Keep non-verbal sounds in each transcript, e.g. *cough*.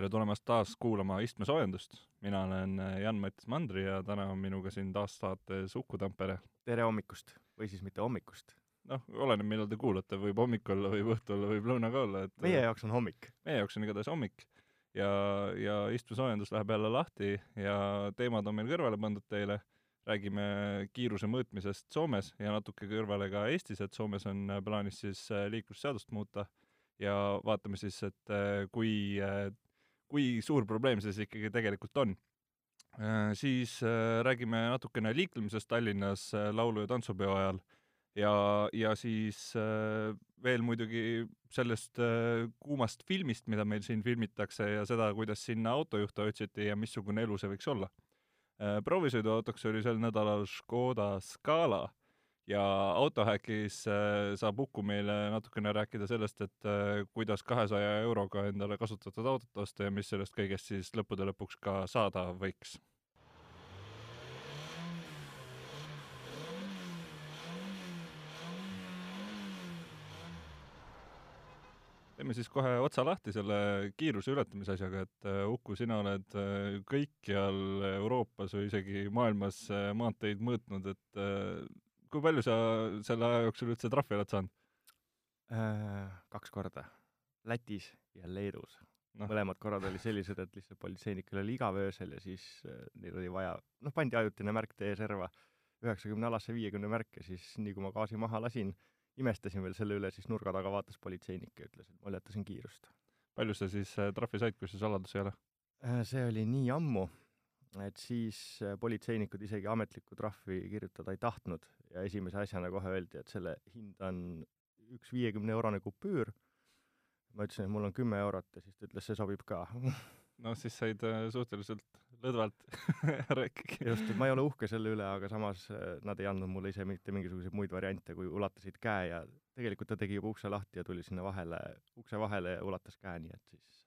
tere tulemast taas kuulama istmesoojendust. mina olen äh, Jan-Mattis Mandri ja täna on minuga siin taas saates Uku Tampere. tere hommikust või siis mitte hommikust. noh, oleneb, millal te kuulate, võib hommik olla, võib õhtu olla, võib lõuna ka olla, et meie jaoks on hommik. meie jaoks on igatahes hommik ja, ja istmesoojendus läheb jälle lahti ja teemad on meil kõrvale pandud teile. räägime kiiruse mõõtmisest Soomes ja natuke kõrvale ka Eestis, et Soomes on plaanis siis äh, liiklusseadust muuta ja vaatame siis, et äh, kui kui suur probleem see siis ikkagi tegelikult on. Äh, siis äh, räägime natukene liiklemisest Tallinnas äh, laulu- ja tantsupeo ajal ja, ja siis veel muidugi sellest kuumast filmist, mida meil siin filmitakse ja seda, kuidas sinna autojuhte otsiti ja missugune elu see võiks olla. proovisõiduautoks oli sel nädalal Škoda Scala ja Autohäkis äh, saab Uku meile natukene rääkida sellest, et äh, kuidas kahesaja euroga endale kasutatud autot osta ja mis sellest kõigest siis lõppude lõpuks ka saada võiks. Teeme siis kohe otsa lahti selle kiiruse ületamise asjaga, et uh, Uku, sina oled kõikjal Euroopas või isegi maailmas maanteid mõõtnud, et kui palju sa selle aja jooksul üldse trahvi oled saanud äh,? Kaks korda. Lätis ja Leedus no.. mõlemad korrad olid sellised, et lihtsalt politseinikel oli igav öösel ja siis äh, neil oli vaja, noh, pandi ajutine märk tee serva, üheksakümne alasse viiekümne märk ja siis nii kui ma gaasi maha lasin, imestasin veel selle üle, siis nurga taga vaatas politseinik ja ütles, et ma ületasin kiirust. palju sa siis äh, trahvi said, kui see saladus ei ole see oli nii ammu, et siis äh, politseinikud isegi ametlikku trahvi kirjutada ei tahtnud ja esimese asjana kohe öeldi, et selle hind on üks viiekümne eurone kupüür. ma ütlesin, et mul on kümme eurot ja siis ta ütles, see sobib ka *laughs* noh, siis said äh, suhteliselt lõdvalt *laughs* ära ikkagi. just, et ma ei ole uhke selle üle, aga samas äh, nad ei andnud mulle ise mitte mingisuguseid muid variante, kui ulatasid käe ja tegelikult ta tegi juba ukse lahti ja tuli sinna vahele, ukse vahele ja ulatas käe, nii et siis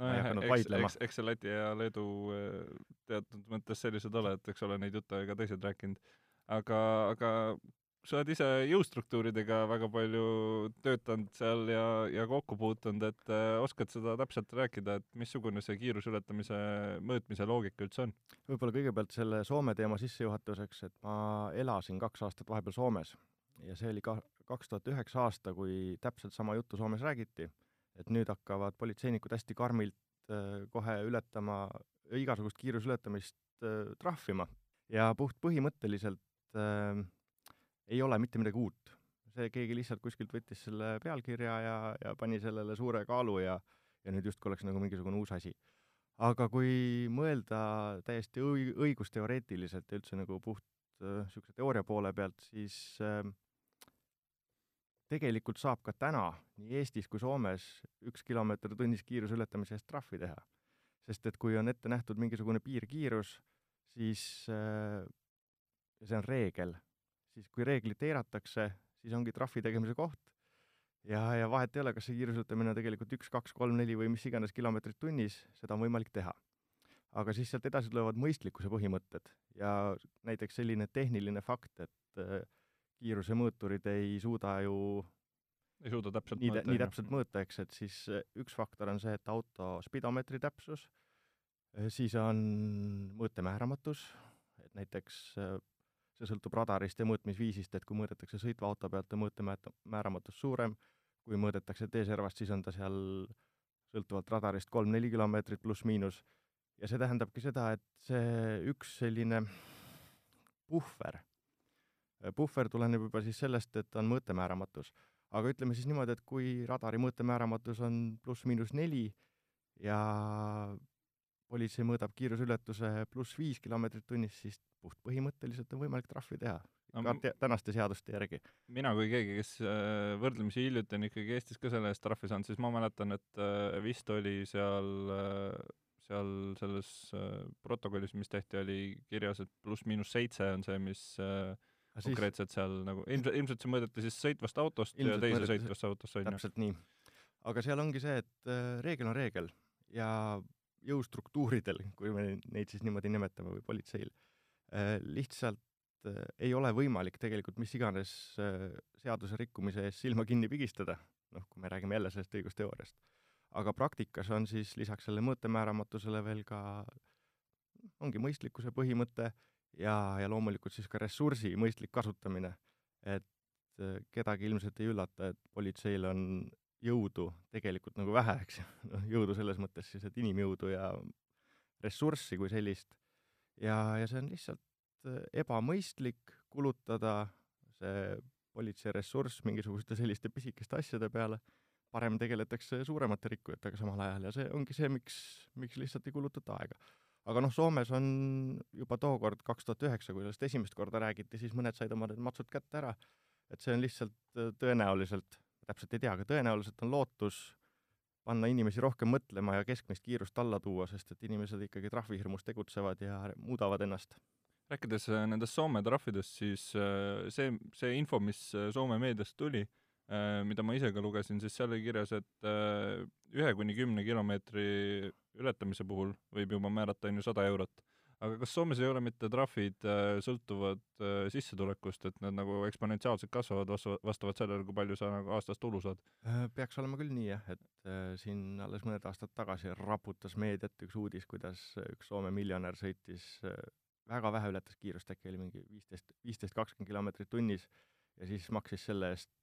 nojah, eks, eks, eks see Läti ja Leedu eh, teatud mõttes sellised ole, et eks ole neid jutte ka teised rääkinud. aga, aga sa oled ise jõustruktuuridega väga palju töötanud seal ja, ja kokku puutunud, et äh, oskad seda täpselt rääkida, et missugune see kiiruse ületamise mõõtmise loogika üldse on? võib-olla kõigepealt selle Soome teema sissejuhatuseks, et ma elasin kaks aastat vahepeal Soomes ja see oli ka kaks tuhat üheksa aasta, kui täpselt sama juttu Soomes räägiti et nüüd hakkavad politseinikud hästi karmilt äh, kohe ületama, igasugust kiiruse ületamist äh, trahvima ja puht põhimõtteliselt äh, ei ole mitte midagi uut. see, keegi lihtsalt kuskilt võttis selle pealkirja ja, ja pani sellele suure kaalu ja, ja nüüd justkui oleks nagu mingisugune uus asi. aga kui mõelda täiesti õi-, õigusteoreetiliselt ja üldse nagu puht niisuguse äh, teooria poole pealt, siis äh, tegelikult saab ka täna nii Eestis kui Soomes üks kilomeeter tunnis kiiruse ületamise eest trahvi teha. sest et kui on ette nähtud mingisugune piirkiirus, siis äh, see on reegel, siis kui reeglit eiratakse, siis ongi trahvi tegemise koht ja, ja vahet ei ole, kas see kiiruseületamine on tegelikult üks, kaks, kolm, neli või mis iganes kilomeetrit tunnis, seda on võimalik teha. aga siis sealt edasi tulevad mõistlikkuse põhimõtted ja näiteks selline tehniline fakt, et äh, kiirusemõõturid ei suuda ju ei suuda täpselt nii, mõõta, nii täpselt mõõta, eks, et siis eh, üks faktor on see, et auto spidomeetri täpsus, eh, siis on mõõtemääramatus, et näiteks eh, see sõltub radarist ja mõõtmisviisist, et kui mõõdetakse sõitva auto pealt, on mõõtemääramatus suurem, kui mõõdetakse T-servast, siis on ta seal sõltuvalt radarist kolm-neli kilomeetrit pluss-miinus, ja see tähendabki seda, et see üks selline puhver puhver tuleneb juba siis sellest, et on mõõtemääramatus. aga ütleme siis niimoodi, et kui radari mõõtemääramatus on pluss-miinus neli ja politsei mõõdab kiiruseületuse pluss viis kilomeetrit tunnis, siis puht põhimõtteliselt on võimalik trahvi teha no, ka te tänaste seaduste järgi. mina kui keegi, kes äh, võrdlemisi hiljuti on ikkagi Eestis ka selle eest trahvi saanud, siis ma mäletan, et äh, vist oli seal seal selles protokollis, mis tehti, oli kirjas, et pluss-miinus seitse on see, mis äh, siis... konkreetselt seal nagu, ilmselt, ilmselt see mõõdeti siis sõitvast autost ilmselt ja teise sõitvast autost, on ju? täpselt nii. aga seal ongi see, et äh, reegel on reegel ja jõustruktuuridel, kui me neid siis niimoodi nimetame, või politseil äh,, lihtsalt äh, ei ole võimalik tegelikult mis iganes seaduse rikkumise eest silma kinni pigistada, noh, kui me räägime jälle sellest õigusteooriast. aga praktikas on siis lisaks selle mõõtemääramatusele veel ka, ongi mõistlikkuse põhimõte ja, ja loomulikult siis ka ressursi mõistlik kasutamine. et äh, kedagi ilmselt ei üllata, et politseil on jõudu tegelikult nagu vähe, eks ju, *laughs* noh jõudu selles mõttes siis, et inimjõudu ja ressurssi kui sellist. ja, ja see on lihtsalt äh, ebamõistlik kulutada see politsei ressurss mingisuguste selliste pisikeste asjade peale, parem tegeletakse suuremate rikkujatega samal ajal ja see ongi see, miks, miks lihtsalt ei kulutata aega. Aga noh, Soomes on juba tookord, kaks tuhat üheksa, kui sellest esimest korda räägiti, siis mõned said oma need matsud kätte ära, et see on lihtsalt äh, tõenäoliselt, täpselt ei tea, aga tõenäoliselt on lootus panna inimesi rohkem mõtlema ja keskmist kiirust alla tuua, sest et inimesed ikkagi trahvihirmus tegutsevad ja muudavad ennast. Rääkides äh, nendest Soome trahvidest, siis äh, see, see info, mis Soome meediast tuli, mida ma ise ka lugesin, siis seal oli kirjas, et ühe kuni kümne kilomeetri ületamise puhul võib juba määrata on ju sada eurot. aga kas Soomes ei ole mitte trahvid sõltuvad sissetulekust, et need nagu eksponentsiaalselt kasvavad vastavalt sellele, kui palju sa nagu aastas tulu saad? peaks olema küll nii jah, et siin alles mõned aastad tagasi raputas meediat üks uudis, kuidas üks Soome miljonär sõitis väga vähe ületas kiirust, äkki oli mingi viisteist, viisteist, kakskümmend kilomeetrit tunnis ja siis maksis selle eest äh,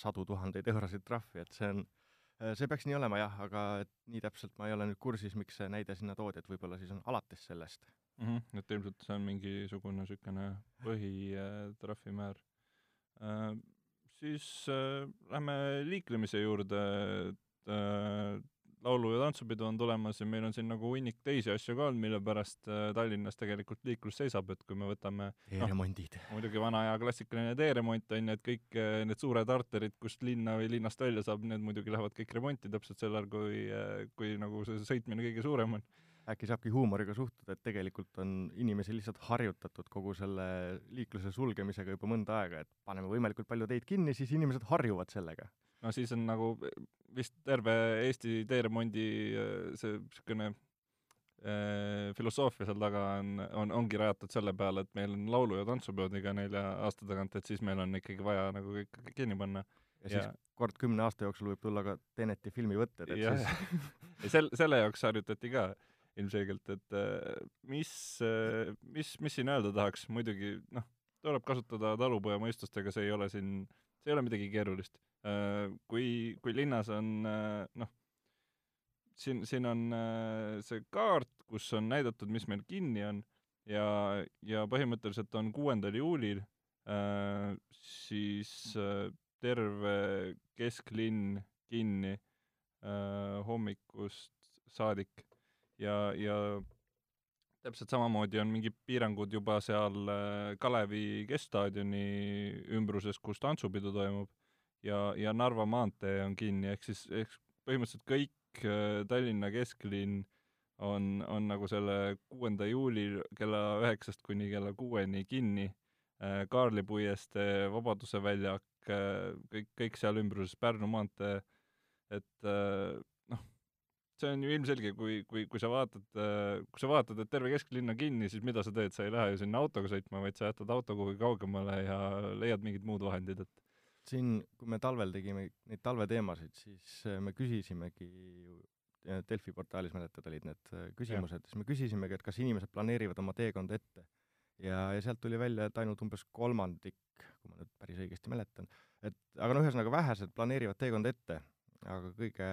sadu tuhandeid eurosid trahvi, et see on, äh, see peaks nii olema jah, aga et nii täpselt ma ei ole nüüd kursis, miks see näide sinna toodi, et võib-olla siis on alates sellest mm. -hmm. et ilmselt see on mingisugune niisugune põhitrahvimäär äh,. siis äh, lähme liiklemise juurde, et äh, laulu- ja tantsupidu on tulemas ja meil on siin nagu hunnik teisi asju ka olnud, mille pärast äh, Tallinnas tegelikult liiklus seisab, et kui me võtame teeremondid no,. muidugi vana aja klassikaline teeremont on ju, et kõik äh, need suured arterid, kust linna või linnast välja saab, need muidugi lähevad kõik remonti täpselt sel ajal, kui, äh, kui nagu see sõitmine kõige suurem on äkki saabki huumoriga suhtuda, et tegelikult on inimesi lihtsalt harjutatud kogu selle liikluse sulgemisega juba mõnda aega, et paneme võimalikult palju teid kinni, siis inimesed harjuvad sellega no siis on nagu vist terve Eesti teeremondi äh, see niisugune äh, filosoofia seal taga on, on, ongi rajatud selle peale, et meil on laulu- ja tantsupeod iga nelja aasta tagant, et siis meil on ikkagi vaja nagu kõik kinni panna. ja siis ja... kord kümne aasta jooksul võib tulla ka Teneti filmivõtted, et ja, siis *laughs* ja sel-, selle jaoks harjutati ka ilmselgelt, et äh, mis, mis, mis siin öelda tahaks, muidugi noh, tuleb kasutada talupojamõistust, ega see ei ole siin, see ei ole midagi keerulist. Äh, kui, kui linnas on äh, noh, siin, siin on äh, see kaart, kus on näidatud, mis meil kinni on ja, ja põhimõtteliselt on kuuendal juulil siis terve kesklinn kinni hommikust saadik. Ja, ja täpselt samamoodi on mingid piirangud juba seal Kalevi keskstaadioni ümbruses, kus tantsupidu toimub ja, ja Narva maantee on kinni, ehk siis, ehk põhimõtteliselt kõik äh, Tallinna kesklinn on, on nagu selle kuuenda juuli kella üheksast kuni kella kuueni kinni. Äh, Kaarli puiestee, Vabaduse väljak, äh, kõik, kõik seal ümbruses, Pärnu maantee, et noh, see on ju ilmselge, kui, kui, kui sa vaatad, kui sa vaatad, et terve kesklinn on kinni, siis mida sa teed, sa ei lähe ju sinna autoga sõitma, vaid sa jätad auto kuhugi kaugemale ja leiad mingid muud vahendid, et siin, kui me talvel tegime neid talveteemasid, siis äh, me küsisimegi äh, Delfi portaalis, mäletad, olid need äh, küsimused, siis me küsisimegi, et kas inimesed planeerivad oma teekonda ette. ja, ja sealt tuli välja, et ainult umbes kolmandik, kui ma nüüd päris õigesti mäletan, et aga no ühesõnaga vähesed planeerivad teekonda ette, aga kõige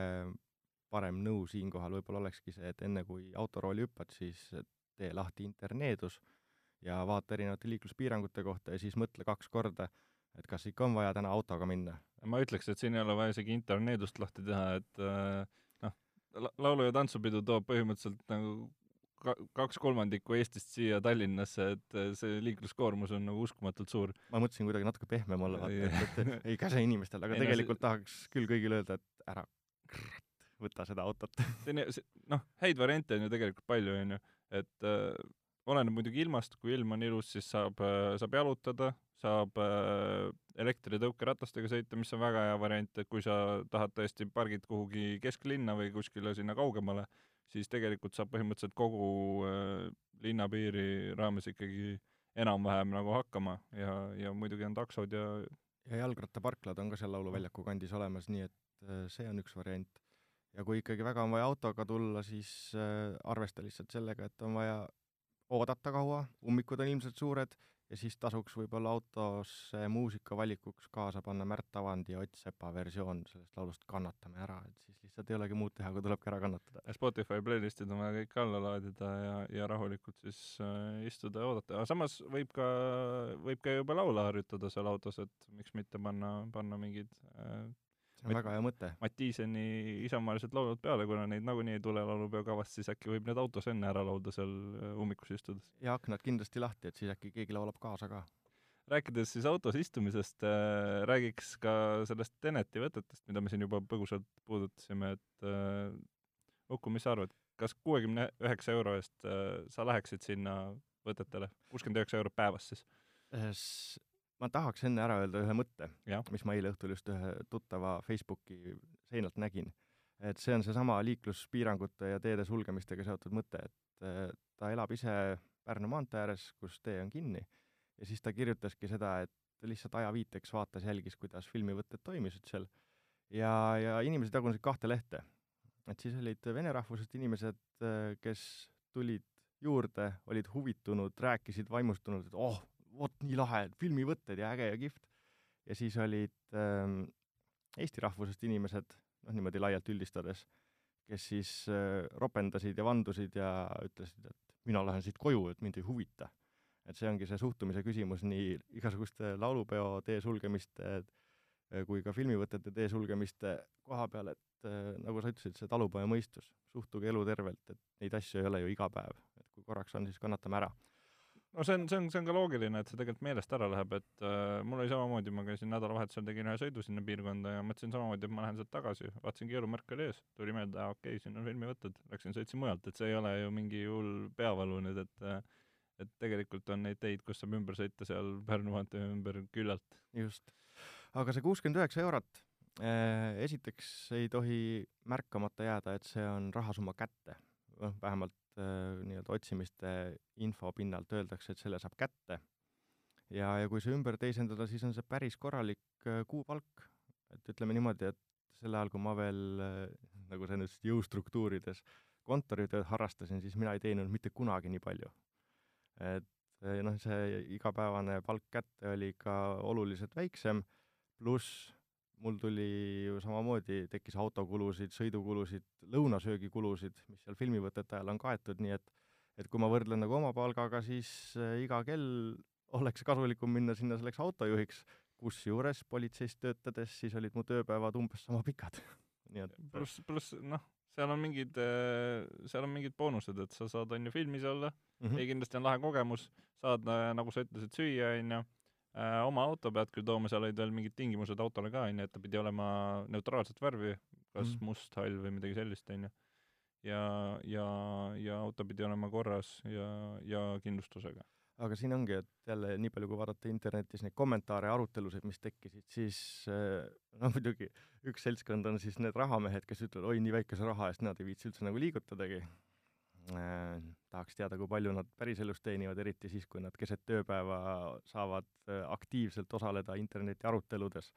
parem nõu siinkohal võib-olla olekski see, et enne kui autorooli hüppad, siis tee lahti interneedus ja vaata erinevate liikluspiirangute kohta ja siis mõtle kaks korda et kas ikka on vaja täna autoga minna? ma ütleks, et siin ei ole vaja isegi interneedust lahti teha, et äh, noh, laulu- ja tantsupidu toob põhimõtteliselt nagu ka-, kaks kolmandikku Eestist siia Tallinnasse, et äh, see liikluskoormus on nagu uskumatult suur. ma mõtlesin kuidagi natuke pehmem olla, vaata, et, et ei käse inimestel, aga *laughs* ei, tegelikult no, see... tahaks küll kõigile öelda, et ära, võta seda autot. *laughs* noh, häid variante on ju tegelikult palju, on ju, et äh, oleneb muidugi ilmast, kui ilm on ilus, siis saab äh,, saab jalutada, saab äh, elektritõukeratastega sõita, mis on väga hea variant, et kui sa tahad tõesti pargid kuhugi kesklinna või kuskile sinna kaugemale, siis tegelikult saab põhimõtteliselt kogu äh, linnapiiri raames ikkagi enam-vähem nagu hakkama ja, ja muidugi on taksod ja ja jalgrattaparklad on ka seal Lauluväljaku kandis olemas, nii et äh, see on üks variant. Ja kui ikkagi väga on vaja autoga tulla, siis äh, arvesta lihtsalt sellega, et on vaja oodata kaua, ummikud on ilmselt suured ja siis tasuks võib-olla autos muusikavalikuks kaasa panna Märt Avandi ja Ott Sepa versioon sellest laulust Kannatame ära, et siis lihtsalt ei olegi muud teha, kui tulebki ära kannatada. Spotify playlist'id on vaja kõik alla laadida ja, ja rahulikult siis äh, istuda ja oodata, aga samas võib ka, võib ka juba laule harjutada seal autos, et miks mitte panna, panna mingid äh, see on väga hea mõte. Mattiiseni isamaalised laulud peale, kuna neid nagunii ei tule laulupeo kavast, siis äkki võib need autos enne ära laulda seal äh, ummikus istudes. ja aknad kindlasti lahti, et siis äkki keegi laulab kaasa ka. rääkides siis autos istumisest äh,, räägiks ka sellest Teneti võtetest, mida me siin juba põgusalt puudutasime, et äh, Uku, mis sa arvad, kas kuuekümne üheksa euro eest äh, sa läheksid sinna võtetele, kuuskümmend üheksa eurot päevas siis? Äh, ma tahaks enne ära öelda ühe mõtte, mis ma eile õhtul just ühe tuttava Facebooki seinalt nägin. et see on seesama liikluspiirangute ja teede sulgemistega seotud mõte, et eh, ta elab ise Pärnu maantee ääres, kus tee on kinni, ja siis ta kirjutaski seda, et lihtsalt ajaviiteks vaatas, jälgis, kuidas filmivõtted toimisid seal ja, ja inimesed jagunesid kahte lehte. et siis olid vene rahvusest inimesed, eh, kes tulid juurde, olid huvitunud, rääkisid vaimustunult, et oh, vot nii lahe, filmivõtted ja äge ja kihvt. ja siis olid ähm, eesti rahvusest inimesed, noh niimoodi laialt üldistades, kes siis äh, ropendasid ja vandusid ja ütlesid, et mina lähen siit koju, et mind ei huvita. et see ongi see suhtumise küsimus nii igasuguste laulupeo tee sulgemiste äh, kui ka filmivõtete tee sulgemiste koha peal, et äh, nagu sa ütlesid, see talupojamõistus, suhtuge elutervelt, et neid asju ei ole ju iga päev, et kui korraks on, siis kannatame ära no see on, see on, see on ka loogiline, et see tegelikult meelest ära läheb, et äh, mul oli samamoodi, ma käisin nädalavahetusel, tegin ühe sõidu sinna piirkonda ja mõtlesin samamoodi, et ma lähen sealt tagasi, vaatasin keelumärk oli ees, tuli meelde, aa okei okay,, siin on filmivõtted, läksin sõitsin mujalt, et see ei ole ju mingi hull peavalu nüüd, et äh, et tegelikult on neid teid, kus saab ümber sõita seal Pärnu maantee ümber küllalt. just. aga see kuuskümmend üheksa eurot äh,, esiteks ei tohi märkamata jääda, et see on rahasumma kätte. noh, vähemalt äh, nii-öelda otsimiste info pinnalt öeldakse, et selle saab kätte. ja, ja kui see ümber teisendada, siis on see päris korralik äh, kuupalk. et ütleme niimoodi, et sel ajal, kui ma veel äh,, nagu sa nüüd jõustruktuurides kontoritööd harrastasin, siis mina ei teeninud mitte kunagi nii palju. et äh, noh, see igapäevane palk kätte oli ka oluliselt väiksem, pluss mul tuli ju samamoodi, tekkis autokulusid, sõidukulusid, lõunasöögikulusid, mis seal filmivõtete ajal on kaetud, nii et et kui ma võrdlen nagu oma palgaga, siis äh, iga kell oleks kasulikum minna sinna selleks autojuhiks, kusjuures politseis töötades siis olid mu tööpäevad umbes sama pikad. *laughs* nii et pluss, pluss noh, seal on mingid, äh, seal on mingid boonused, et sa saad, on ju, filmis olla mm, -hmm. ja kindlasti on lahe kogemus, saad, äh, nagu sa ütlesid, süüa, on ju oma auto pead küll tooma, seal olid veel mingid tingimused autole ka, onju, et ta pidi olema neutraalset värvi, kas mm. must, hall või midagi sellist, onju. ja, ja, ja auto pidi olema korras ja, ja kindlustusega. aga siin ongi, et jälle nii palju, kui vaadata internetis neid kommentaare ja arutelusid, mis tekkisid, siis noh, muidugi üks seltskond on siis need rahamehed, kes ütlevad, oi, nii väikese raha eest nad ei viitsi üldse nagu liigutadagi äh, tahaks teada, kui palju nad päriselus teenivad, eriti siis, kui nad keset tööpäeva saavad äh, aktiivselt osaleda interneti aruteludes.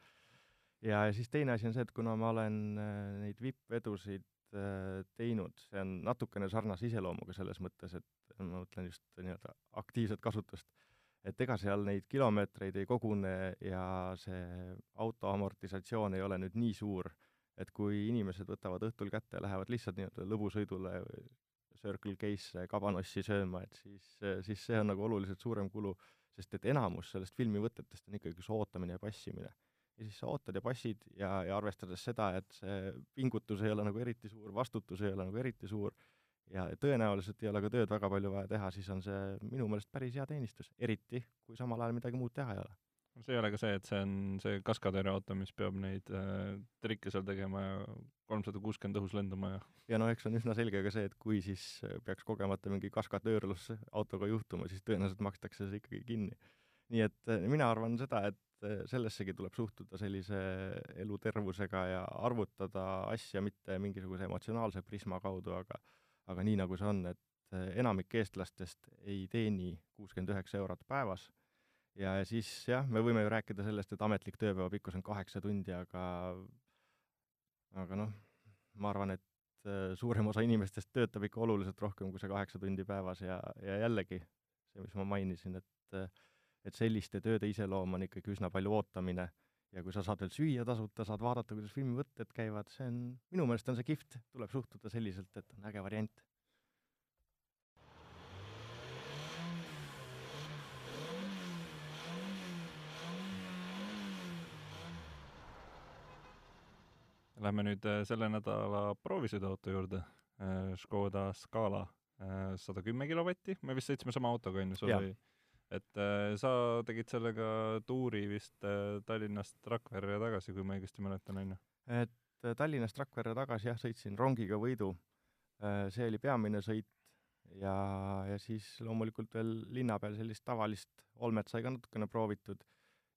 ja siis teine asi on see, et kuna ma olen äh, neid vipp-vedusid äh, teinud, see on natukene sarnase iseloomuga selles mõttes, et ma mõtlen just nii-öelda aktiivset kasutust, et ega seal neid kilomeetreid ei kogune ja see auto amortisatsioon ei ole nüüd nii suur, et kui inimesed võtavad õhtul kätte ja lähevad lihtsalt nii-öelda lõbusõidule Circle K-sse kabanossi sööma, et siis, siis see on nagu oluliselt suurem kulu, sest et enamus sellest filmivõtetest on ikkagi see ootamine ja passimine. ja siis sa ootad ja passid ja, ja arvestades seda, et see pingutus ei ole nagu eriti suur, vastutus ei ole nagu eriti suur ja tõenäoliselt ei ole ka tööd väga palju vaja teha, siis on see minu meelest päris hea teenistus, eriti kui samal ajal midagi muud teha ei ole see ei ole ka see, et see on see kaskadööri auto, mis peab neid äh, trikke seal tegema ja kolmsada kuuskümmend õhus lendama ja *laughs* ja noh, eks on üsna selge ka see, et kui siis peaks kogemata mingi kaskadöörlus autoga juhtuma, siis tõenäoliselt makstakse see ikkagi kinni. nii et äh, mina arvan seda, et äh, sellessegi tuleb suhtuda sellise elutervusega ja arvutada asja mitte mingisuguse emotsionaalse prisma kaudu, aga aga nii, nagu see on, et äh, enamik eestlastest ei teeni kuuskümmend üheksa eurot päevas ja siis jah, me võime ju rääkida sellest, et ametlik tööpäeva pikkus on kaheksa tundi, aga aga noh, ma arvan, et äh, suurem osa inimestest töötab ikka oluliselt rohkem kui see kaheksa tundi päevas ja, ja jällegi see, mis ma mainisin, et et selliste tööde iseloom on ikkagi üsna palju ootamine. Ja kui sa saad veel süüa tasuta, saad vaadata, kuidas filmivõtted käivad, see on, minu meelest on see kihvt, tuleb suhtuda selliselt, et on äge variant Lähme nüüd äh, selle nädala proovisõiduauto juurde, äh, Škoda Scala äh, sada kümme kilovatti, me vist sõitsime sama autoga, on ju, sul oli et sa tegid sellega tuuri vist Tallinnast Rakverre tagasi, kui ma õigesti mäletan, on ju? et Tallinnast Rakverre tagasi jah, sõitsin rongiga võidu. see oli peamine sõit. Ja, ja siis loomulikult veel linna peal sellist tavalist olmet sai ka natukene proovitud.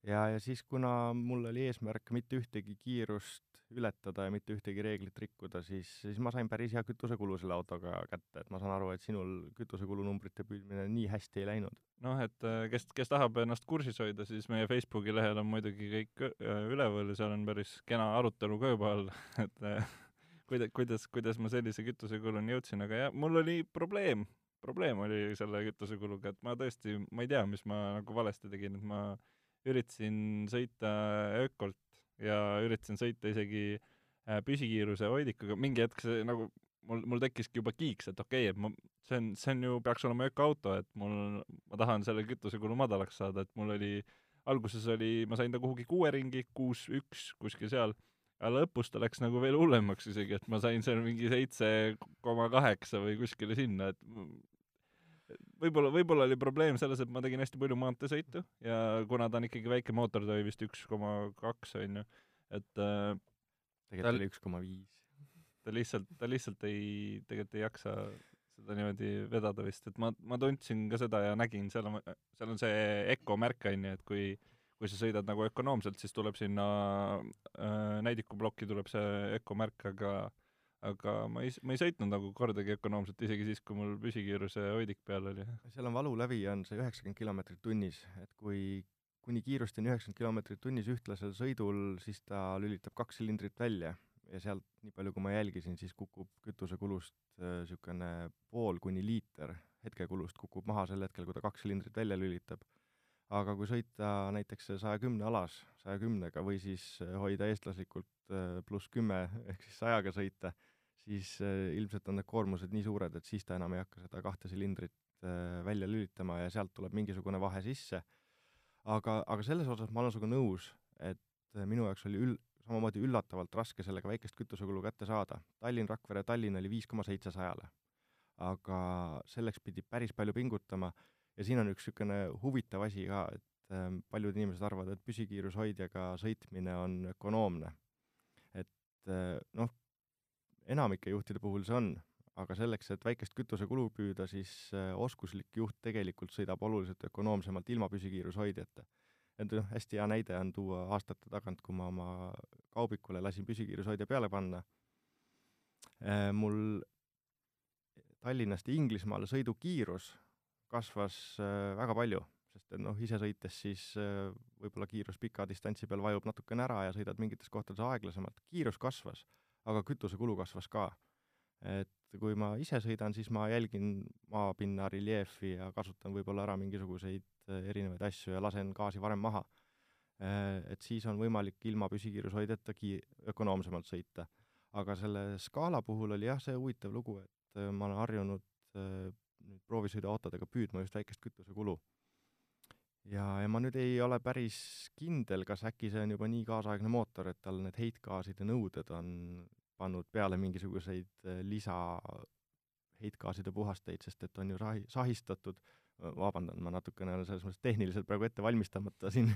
Ja, ja siis, kuna mul oli eesmärk mitte ühtegi kiirust ületada ja mitte ühtegi reeglit rikkuda, siis, siis ma sain päris hea kütusekulu selle autoga kätte, et ma saan aru, et sinul kütusekulu numbrite püüdmine nii hästi ei läinud. noh, et äh, kes, kes tahab ennast kursis hoida, siis meie Facebooki lehel on muidugi kõik äh, üleval ja seal on päris kena arutelu ka juba all, *laughs* et äh, kuida-, kuidas, kuidas ma sellise kütusekuluni jõudsin, aga jah, mul oli probleem, probleem oli selle kütusekuluga, et ma tõesti, ma ei tea, mis ma nagu valesti tegin, et ma üritasin sõita ökolt ja üritasin sõita isegi äh, püsikiiruse hoidikuga, mingi hetk see nagu mul, mul tekkiski juba kiiks, et okei okay,, et ma, see on, see on ju, peaks olema ökoauto, et mul, ma tahan selle kütusekulu madalaks saada, et mul oli, alguses oli, ma sain ta kuhugi kuue ringi, kuus, üks, kuskil seal, aga lõpus ta läks nagu veel hullemaks isegi, et ma sain seal mingi seitse koma kaheksa või kuskile sinna, et võib-olla, võib-olla oli probleem selles, et ma tegin hästi palju maanteesõitu ja kuna ta on ikkagi väike mootor, ta oli vist üks koma kaks, on ju, et äh, tegelikult oli üks koma viis. ta lihtsalt, ta lihtsalt ei, tegelikult ei jaksa seda niimoodi vedada vist, et ma, ma tundsin ka seda ja nägin, seal on, seal on see Eco märk, on ju, et kui kui sa sõidad nagu ökonoomselt, siis tuleb sinna äh, näidikuplokki tuleb see Eco märk, aga aga ma ei, ma ei sõitnud nagu kordagi ökonoomselt, isegi siis, kui mul püsikiiruse hoidik peal oli. seal on valulävi, on see üheksakümmend kilomeetrit tunnis, et kui kuni kiirusteni üheksakümmend kilomeetrit tunnis ühtlasel sõidul, siis ta lülitab kaks silindrit välja ja sealt, nii palju kui ma jälgisin, siis kukub kütusekulust niisugune äh, pool kuni liiter hetkekulust kukub maha sel hetkel, kui ta kaks silindrit välja lülitab. aga kui sõita näiteks saja kümne alas, saja kümnega või siis hoida eestlaslikult äh, pluss kümme ehk siis sajaga sõita, siis äh, ilmselt on need koormused nii suured, et siis ta enam ei hakka seda kahte silindrit äh, välja lülitama ja sealt tuleb mingisugune vahe sisse. aga, aga selles osas ma olen sinuga nõus, et äh, minu jaoks oli ül-, samamoodi üllatavalt raske sellega väikest kütusekulu kätte saada. Tallinn-Rakvere, Tallinn oli viis koma seitse sajale. aga selleks pidi päris palju pingutama ja siin on üks niisugune huvitav asi ka, et ähm, paljud inimesed arvavad, et püsikiirushoidjaga sõitmine on ökonoomne. et noh, enamike juhtide puhul see on, aga selleks, et väikest kütusekulu püüda, siis äh, oskuslik juht tegelikult sõidab oluliselt ökonoomsemalt ilma püsikiirushoidjata. et noh, hästi hea näide on tuua aastate tagant, kui ma oma kaubikule lasin püsikiirushoidja peale panna. Äh, mul Tallinnast Inglismaale sõidukiirus kasvas äh, väga palju, sest et noh, ise sõites siis võib-olla kiirus pika distantsi peal vajub natukene ära ja sõidad mingites kohtades aeglasemalt, kiirus kasvas aga kütusekulu kasvas ka. et kui ma ise sõidan, siis ma jälgin maapinna reljeefi ja kasutan võib-olla ära mingisuguseid äh, erinevaid asju ja lasen gaasi varem maha. Äh, et siis on võimalik ilma püsikiirushoidjata ki-, ökonoomsemalt sõita. aga selle skaala puhul oli jah, see huvitav lugu, et äh, ma olen harjunud nüüd proovisõiduautodega püüdma just väikest kütusekulu ja, ja ma nüüd ei ole päris kindel, kas äkki see on juba nii kaasaegne mootor, et tal need heitgaaside nõuded on pannud peale mingisuguseid äh, lisa heitgaaside puhasteid, sest et on ju rahi-, sahistatud, vabandan, ma natukene olen selles mõttes tehniliselt praegu ette valmistamata siin,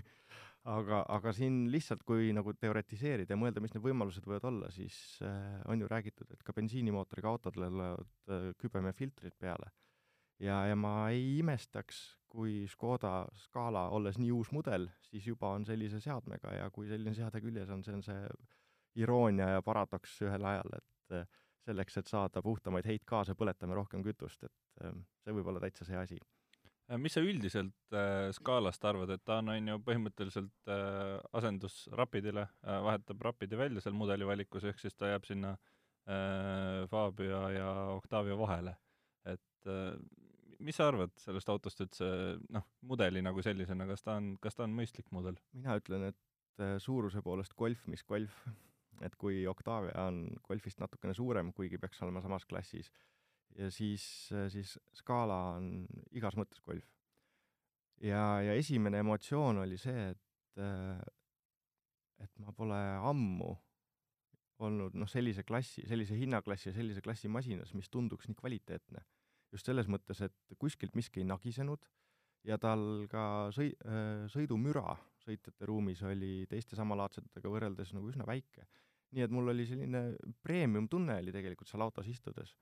aga, aga siin lihtsalt, kui nagu teoretiseerida ja mõelda, mis need võimalused võivad olla, siis äh, on ju räägitud, et ka bensiinimootoriga autodele tulevad äh, kübemefiltrid peale. Ja, ja ma ei imestaks, kui Škoda Scala, olles nii uus mudel, siis juba on sellise seadmega ja kui selline seade küljes on, see on see iroonia ja paradoks ühel ajal, et eh, selleks, et saada puhtamaid heitgaase, põletame rohkem kütust, et eh, see võib olla täitsa see asi. Äh, mis sa üldiselt äh, skaalast arvad, et ta on, on ju põhimõtteliselt äh, asendus Rapidile äh,, vahetab Rapidi välja seal mudeli valikus, ehk siis ta jääb sinna äh, Fabia ja Octavia vahele. et äh, mis sa arvad sellest autost üldse, noh, mudeli nagu sellisena, kas ta on, kas ta on mõistlik mudel? mina ütlen, et äh, suuruse poolest Golf, mis Golf, et kui Octavia on Golfist natukene suurem, kuigi peaks olema samas klassis, ja siis, siis Scala on igas mõttes Golf. ja, ja esimene emotsioon oli see, et et ma pole ammu olnud noh, sellise klassi, sellise hinnaklassi ja sellise klassi masinas, mis tunduks nii kvaliteetne. just selles mõttes, et kuskilt miski ei nagisenud ja tal ka sõi-, sõidumüra sõitjate ruumis oli teiste samalaadsetega võrreldes nagu üsna väike. nii et mul oli selline premium tunne oli tegelikult seal autos istudes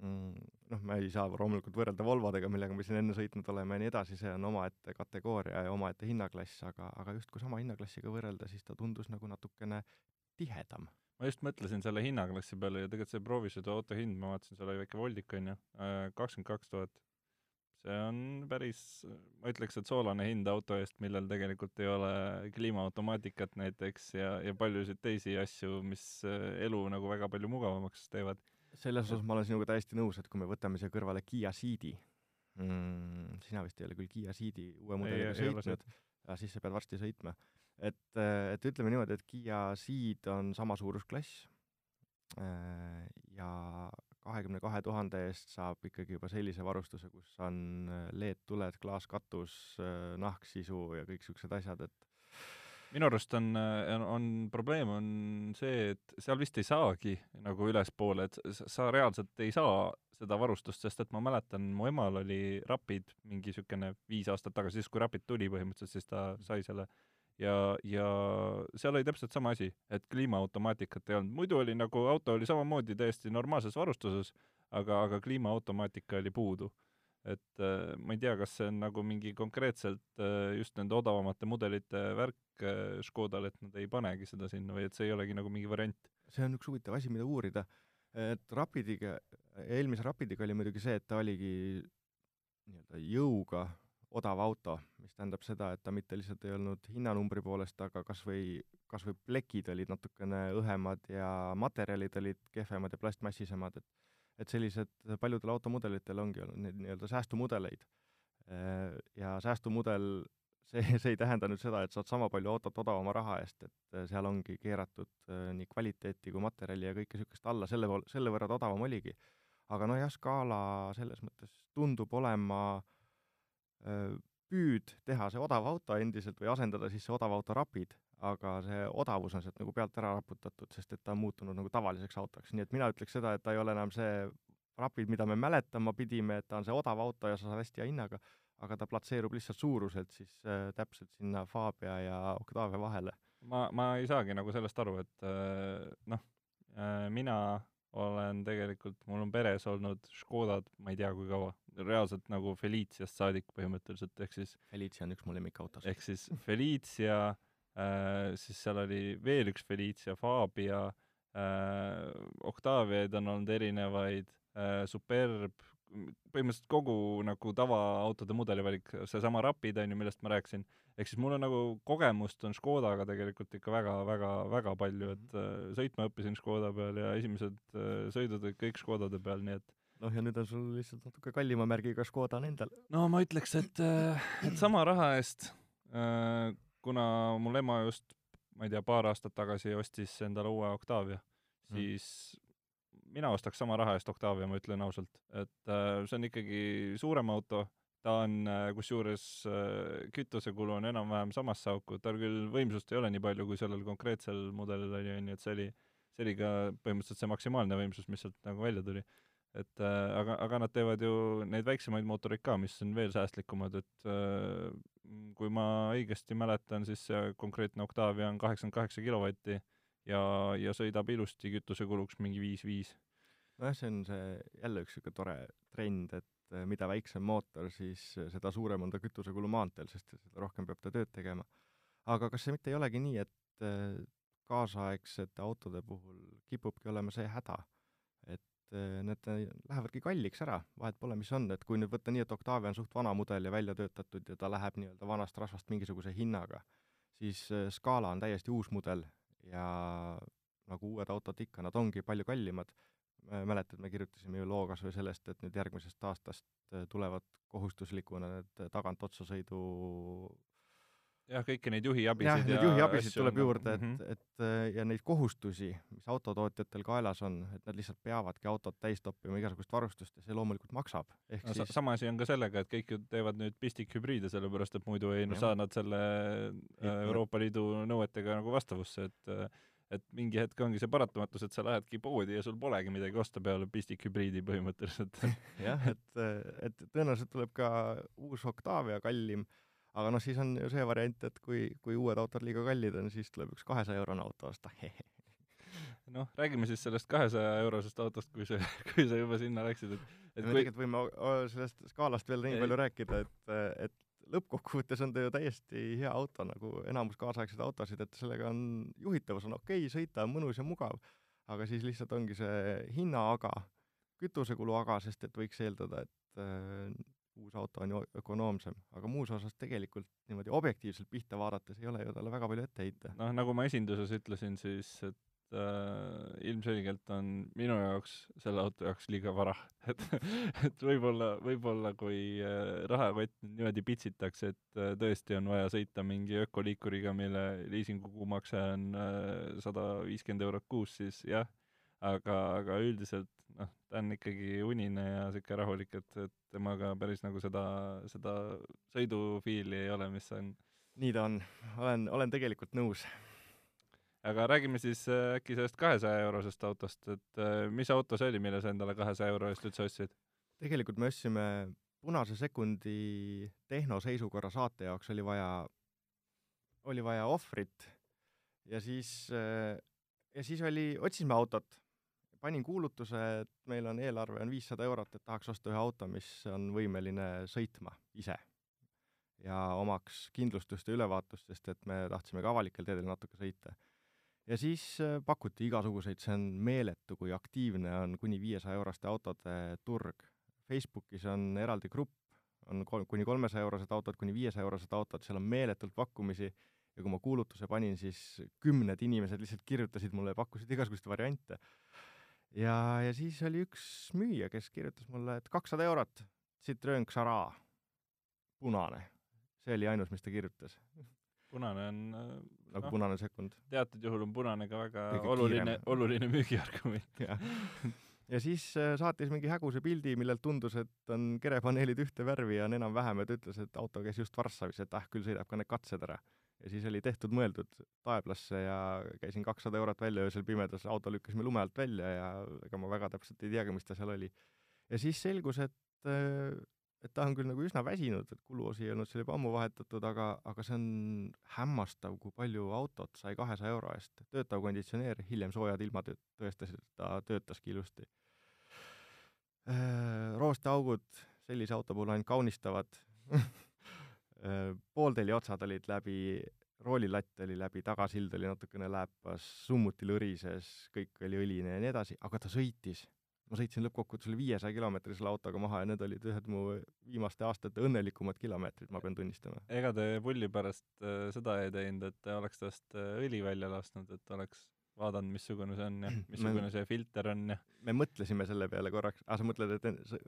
mm,. Noh, ma ei saa loomulikult võrrelda Volvodega, millega me siin enne sõitnud oleme ja nii edasi, see on omaette kategooria ja omaette hinnaklass, aga, aga justkui sama hinnaklassiga võrrelda, siis ta tundus nagu natukene tihedam ma just mõtlesin selle hinnaklassi peale ja tegelikult see proovisõidu auto hind, ma vaatasin, seal oli väike voldik, on ju, kakskümmend kaks tuhat. See on päris, ma ütleks, et soolane hind auto eest, millel tegelikult ei ole kliimaautomaatikat näiteks ja, ja paljusid teisi asju, mis äh, elu nagu väga palju mugavamaks teevad. selles osas ma olen sinuga täiesti nõus, et kui me võtame siia kõrvale Kiia Ceedi mm,, sina vist ei ole küll Kiia Ceedi uue mudeliga sõitnud, siis sa pead varsti sõitma et, et ütleme niimoodi, et Kiia Ceed on sama suurusklass äh, ja kahekümne kahe tuhande eest saab ikkagi juba sellise varustuse, kus on äh, LED-tuled, klaaskatus, äh, nahksisu ja kõik niisugused asjad, et minu arust on, on, on probleem on see, et seal vist ei saagi nagu ülespoole, et sa reaalselt ei saa seda varustust, sest et ma mäletan, mu emal oli Rapid mingi niisugune viis aastat tagasi, siis kui Rapid tuli põhimõtteliselt, siis ta sai selle äh, ja, ja seal oli täpselt sama asi, et kliimaautomaatikat ei olnud, muidu oli nagu auto oli samamoodi täiesti normaalses varustuses, aga, aga kliimaautomaatika oli puudu. et äh, ma ei tea, kas see on nagu mingi konkreetselt äh, just nende odavamate mudelite värk äh, Škodal, et nad ei panegi seda sinna või et see ei olegi nagu mingi variant? see on üks huvitav asi, mida uurida, et Rapidiga, eelmise Rapidiga oli muidugi see, et ta oligi nii-öelda jõuga odav auto, mis tähendab seda, et ta mitte lihtsalt ei olnud hinnanumbri poolest, aga kas või, kas või plekid olid natukene õhemad ja materjalid olid kehvemad ja plastmassisemad, et et sellised, paljudel automudelitel ongi olnud neid nii-öelda säästumudeleid. Ja säästumudel, see, see ei tähenda nüüd seda, et saad sama palju autot odavama raha eest, et seal ongi keeratud nii kvaliteeti kui materjali ja kõike niisugust alla, selle selle võrra ta odavam oligi. aga nojah, Scala selles mõttes tundub olema äh, püüd teha see odav auto endiselt või asendada siis see odav auto Rapid, aga see odavus on sealt nagu pealt ära raputatud, sest et ta on muutunud nagu tavaliseks autoks, nii et mina ütleks seda, et ta ei ole enam see Rapid, mida me mäletama pidime, et ta on see odav auto ja sa saad hästi hea hinnaga, aga ta platseerub lihtsalt suuruselt siis äh, täpselt sinna Fabia ja Octavia vahele. ma, ma ei saagi nagu sellest aru, et äh, noh äh,, mina olen tegelikult, mul on peres olnud Škodad, ma ei tea, kui kaua, reaalselt nagu Feliciast saadik põhimõtteliselt, ehk siis Felicia on üks mu lemmikautosid. ehk siis Felicia äh,, siis seal oli veel üks Felicia, Fabia äh,, Octaviaid on olnud erinevaid äh,, Superb, põhimõtteliselt kogu nagu tavaautode mudelivalik, seesama Rapid on ju, millest ma rääkisin, ehk siis mul on nagu kogemust on Škodaga tegelikult ikka väga-väga-väga palju, et äh, sõitma õppisin Škoda peal ja esimesed äh, sõidud olid kõik Škodade peal, nii et noh, ja nüüd on sul lihtsalt natuke kallima märgiga Škoda on endal. no ma ütleks, et, äh, et sama raha eest äh,, kuna mul ema just, ma ei tea, paar aastat tagasi ostis endale uue Octavia, mm. siis mm mina ostaks sama raha eest Octavia, ma ütlen ausalt, et äh, see on ikkagi suurem auto, ta on kusjuures kütusekulu on enam-vähem samasse auku, tal küll võimsust ei ole nii palju kui sellel konkreetsel mudelil oli, on ju, et see oli, see oli ka põhimõtteliselt see maksimaalne võimsus, mis sealt nagu välja tuli. Et äh, aga, aga nad teevad ju neid väiksemaid mootoreid ka, mis on veel säästlikumad, et äh, kui ma õigesti mäletan, siis see konkreetne Octavia on kaheksakümmend kaheksa kilovatti ja, ja sõidab ilusti kütusekuluks mingi viis-viis. nojah, see on see jälle üks niisugune tore trend, et eh, mida väiksem mootor, siis seda suurem on ta kütusekulu maanteel, sest seda rohkem peab ta tööd tegema. aga kas see mitte ei olegi nii, et eh, kaasaegsete autode puhul kipubki olema see häda, et need lähevadki kalliks ära, vahet pole, mis on, et kui nüüd võtta nii, et Octavia on suht vana mudel ja välja töötatud ja ta läheb nii-öelda vanast rasvast mingisuguse hinnaga, siis Scala on täiesti uus mudel ja nagu uued autod ikka, nad ongi palju kallimad. mäletad, me kirjutasime ju loo kas või sellest, et nüüd järgmisest aastast äh, tulevad kohustuslikuna need tagantotsasõidu jah, kõiki neid juhiabisid jah, neid juhiabisid tuleb on, juurde, et mm, mm, -hmm. et äh, ja neid kohustusi, mis autotootjatel kaelas on, et nad lihtsalt peavadki autot täis toppima igasugust varustust ja see loomulikult maksab. ehk no, siis sama asi on ka sellega, et kõik ju teevad nüüd pistikhübriide, sellepärast et muidu ei no, saa nad selle äh, Euroopa Liidu nõuetega nagu vastavusse, et äh, et mingi hetk ongi see paratamatus, et sa lähedki poodi ja sul polegi midagi osta peale pistikhübriidi põhimõtteliselt *laughs* jah, et, et tõenäoliselt tuleb ka uus Octavia kallim aga noh, siis on ju see variant, et kui, kui uued autod liiga kallid on, siis tuleb üks kahesaja eurone auto osta *laughs* noh, räägime siis sellest kahesaja eurosest autost, kui sa, *laughs* kui sa juba sinna läksid, et et me kui... tegelikult võime sellest skaalast veel nii ei. palju rääkida, et, et lõppkokkuvõttes on ta ju täiesti hea auto, nagu enamus kaasaegseid autosid, et sellega on, juhitavus on okei okay,, sõita on mõnus ja mugav, aga siis lihtsalt ongi see hinna aga, kütusekulu aga, sest et võiks eeldada, et uus auto on ju ökonoomsem, aga muus osas tegelikult niimoodi objektiivselt pihta vaadates ei ole ju talle väga palju ette heita. noh, nagu ma esinduses ütlesin, siis et äh, ilmselgelt on minu jaoks selle auto jaoks liiga vara, *laughs* et et võib-olla, võib-olla kui äh, rahakott niimoodi pitsitakse, et äh, tõesti on vaja sõita mingi ökoliikuriga, mille liisingu kuumakse on sada äh, viiskümmend eurot kuus, siis jah, aga, aga üldiselt noh, ta on ikkagi unine ja niisugune rahulik, et, et temaga päris nagu seda, seda sõidufiili ei ole, mis on nii ta on, olen, olen tegelikult nõus. aga räägime siis äh, äkki sellest kahesaja eurosest autost, et äh, mis auto see oli, mille sa endale kahesaja euro eest üldse ostsid? tegelikult me ostsime Punase sekundi tehnoseisukorra saate jaoks oli vaja, oli vaja ohvrit ja siis, äh, ja siis oli, otsisime autot panin kuulutuse, et meil on eelarve on viissada eurot, et tahaks osta ühe auto, mis on võimeline sõitma ise ja omaks kindlustust ja ülevaatust, sest et me tahtsime ka avalikel teedel natuke sõita. ja siis äh, pakuti igasuguseid, see on meeletu, kui aktiivne on kuni viiesaja euroste autode turg. Facebookis on eraldi grupp, on kolm, kuni kolmesaja eurosed autod, kuni viiesaja eurosed autod, seal on meeletult pakkumisi ja kui ma kuulutuse panin, siis kümned inimesed lihtsalt kirjutasid mulle ja pakkusid igasuguseid variante ja, ja siis oli üks müüja, kes kirjutas mulle, et kakssada eurot, Citroen Xara, punane. see oli ainus, mis ta kirjutas. punane on äh, nagu no, punane sekund. teatud juhul on punane ka väga Kõige oluline, oluline müügiargument *laughs* ja. ja siis äh, saatis mingi häguse pildi, millelt tundus, et on kerepaneelid ühte värvi ja on enam-vähem, et ütles, et auto käis just Varssavis, et ah, küll sõidab ka need katsed ära ja siis oli tehtud-mõeldud taeblasse ja käisin kakssada eurot välja öösel pimedas, auto lükkasime lume alt välja ja ega ma väga täpselt ei teagi, mis ta seal oli. ja siis selgus, et, et ta on küll nagu üsna väsinud, et kuluosi ei olnud seal juba ammu vahetatud, aga, aga see on hämmastav, kui palju autot sai kahesaja euro eest. töötav konditsioneer, hiljem soojad ilmad tõestasid, et ta töötaski ilusti. roosteaugud sellise auto puhul ainult kaunistavad Äh, *laughs* poolteli otsad olid läbi, roolilatt oli läbi, tagasild oli natukene lääpas, summuti lõrises, kõik oli õline ja nii edasi, aga ta sõitis. ma sõitsin lõppkokkuvõttes üle viiesaja kilomeetri selle autoga maha ja need olid ühed mu viimaste aastate õnnelikumad kilomeetrid, ma pean tunnistama. ega te pulli pärast äh, seda ei teinud, et oleks tast äh, õli välja lasknud, et oleks vaadanud, missugune see on ja *clears throat* missugune me, see filter on ja me mõtlesime selle peale korraks, aa sa mõtled, et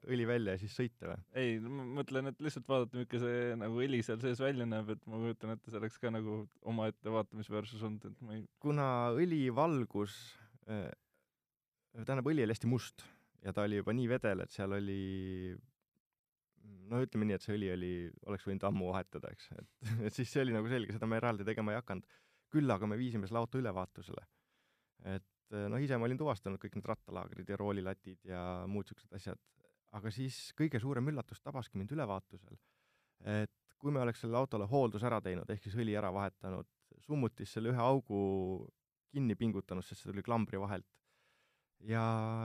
õli välja ja siis sõita või? ei, ma mõtlen, et lihtsalt vaadata, milline see nagu õli seal sees välja näeb, et ma kujutan ette, see oleks ka nagu omaette vaatamisväärsus olnud, et ma ei kuna õlivalgus äh,, tähendab, õli oli hästi must ja ta oli juba nii vedel, et seal oli no ütleme nii, et see õli oli, oleks võinud ammu vahetada, eks, et, et *laughs* siis see oli nagu selge, seda me eraldi tegema ei hakanud. küll aga me viisime selle auto ülevaatusele et eh, noh, ise ma olin tuvastanud kõik need rattalaagrid ja roolilatid ja muud siuksed asjad, aga siis kõige suurem üllatus tabaski mind ülevaatusel, et kui me oleks sellele autole hoolduse ära teinud, ehk siis õli ära vahetanud, summutis selle ühe augu kinni pingutanud, sest see tuli klambri vahelt, ja,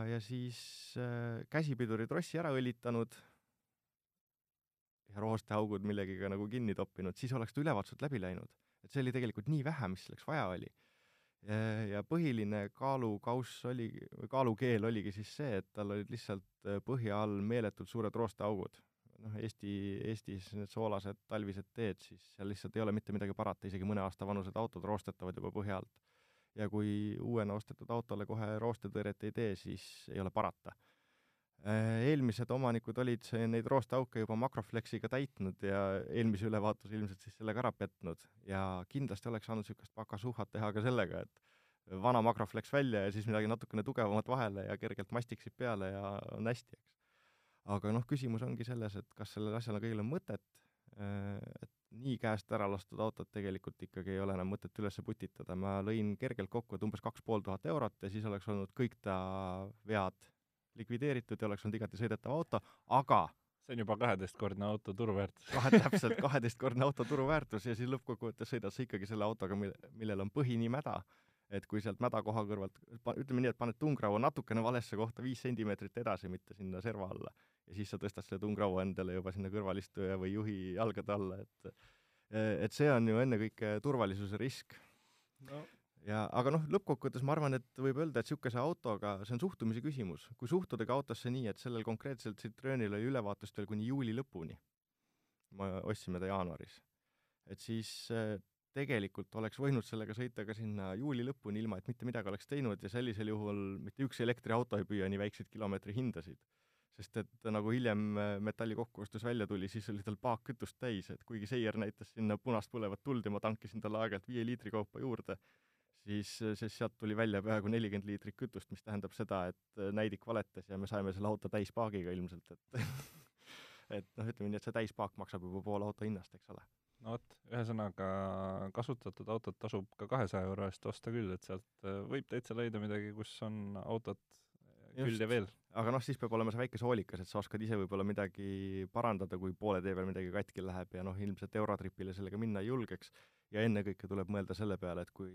ja siis äh, käsipiduri trossi ära õlitanud ja roosteaugud millegagi nagu kinni toppinud, siis oleks ta ülevaatuselt läbi läinud. et see oli tegelikult nii vähe, mis selleks vaja oli ja põhiline kaalukauss oli, või kaalukeel oligi siis see, et tal olid lihtsalt äh, põhja all meeletult suured roosteaugud. noh, Eesti, Eestis need soolased talvised teed, siis seal lihtsalt ei ole mitte midagi parata, isegi mõne aasta vanused autod roostetavad juba põhja alt. ja kui uuena ostetud autole kohe roostetõrjet ei tee, siis ei ole parata. Äh, eelmised omanikud olid neid roosteauke juba Makroflexiga täitnud ja eelmise ülevaatuse ilmselt siis sellega ära petnud. Ja kindlasti oleks saanud niisugust pakasuhat teha ka sellega, et vana Makroflex välja ja siis midagi natukene tugevamat vahele ja kergelt mastiksid peale ja on hästi, eks. aga noh, küsimus ongi selles, et kas sellel asjal on kõigil on mõtet, äh, et nii käest ära lastud autot tegelikult ikkagi ei ole enam mõtet üles putitada, ma lõin kergelt kokku, et umbes kaks pool tuhat eurot ja siis oleks olnud kõik ta vead likvideeritud ja oleks olnud igati sõidetav auto, aga see on juba kaheteistkordne auto turuväärtus. Kahe, täpselt, kaheteistkordne auto turuväärtus ja siis lõppkokkuvõttes sõidad sa ikkagi selle autoga, mil, millel on põhi nii mäda, et kui sealt mäda koha kõrvalt, ütleme nii, et paned tungraua natukene valesse kohta viis sentimeetrit edasi, mitte sinna serva alla, ja siis sa tõstad selle tungraua endale juba sinna kõrvalistuja või juhi jalgade alla, et et see on ju ennekõike turvalisuse risk. No ja aga noh, lõppkokkuvõttes ma arvan, et võib öelda, et niisuguse autoga, see on suhtumise küsimus. kui suhtudagi autosse nii, et sellel konkreetselt Citroenil oli ülevaatust veel kuni juuli lõpuni, me ostsime ta jaanuaris, et siis äh, tegelikult oleks võinud sellega sõita ka sinna juuli lõpuni, ilma et mitte midagi oleks teinud ja sellisel juhul mitte üks elektriauto ei püüa nii väikseid kilomeetri hindasid. sest et nagu hiljem äh, metalli kokkuostus välja tuli, siis oli tal paak kütust täis, et kuigi seier näitas sinna punast põlevat tuld ja ma tankisin talle aeg-ajalt viie liitri kaupa juurde, siis, siis sealt tuli välja peaaegu nelikümmend liitrit kütust, mis tähendab seda, et äh, näidik valetas ja me saime selle auto täispaagiga ilmselt, et *laughs* et noh, ütleme nii, et see täispaak maksab juba pool auto hinnast, eks ole. no vot, ühesõnaga kasutatud autot tasub ka kahesaja euro eest osta küll, et sealt äh, võib täitsa leida midagi, kus on autot küll ja veel. aga noh, siis peab olema see väike soolikas, et sa oskad ise võib-olla midagi parandada, kui poole tee peal midagi katki läheb ja noh, ilmselt Eurotripile sellega minna ei julgeks. ja ennekõike tuleb mõelda selle peale, et kui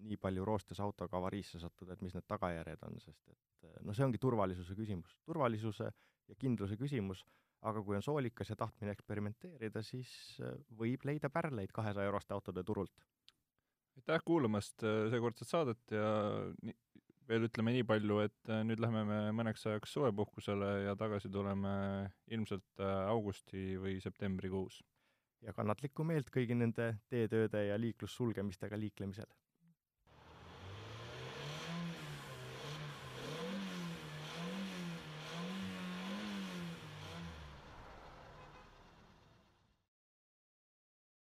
nii palju roostes autoga avariisse sattuda, et mis need tagajärjed on, sest et noh, see ongi turvalisuse küsimus, turvalisuse ja kindluse küsimus, aga kui on soolikas ja tahtmine eksperimenteerida, siis võib leida pärleid kahesaja euroste autode turult. aitäh kuulamast äh, seekordset saadet ja veel ütleme nii palju, et äh, nüüd läheme me mõneks ajaks suvepuhkusele ja tagasi tuleme ilmselt äh, augusti või septembrikuus. ja kannatlikku meelt kõigi nende teetööde ja liiklussulgemistega liiklemisel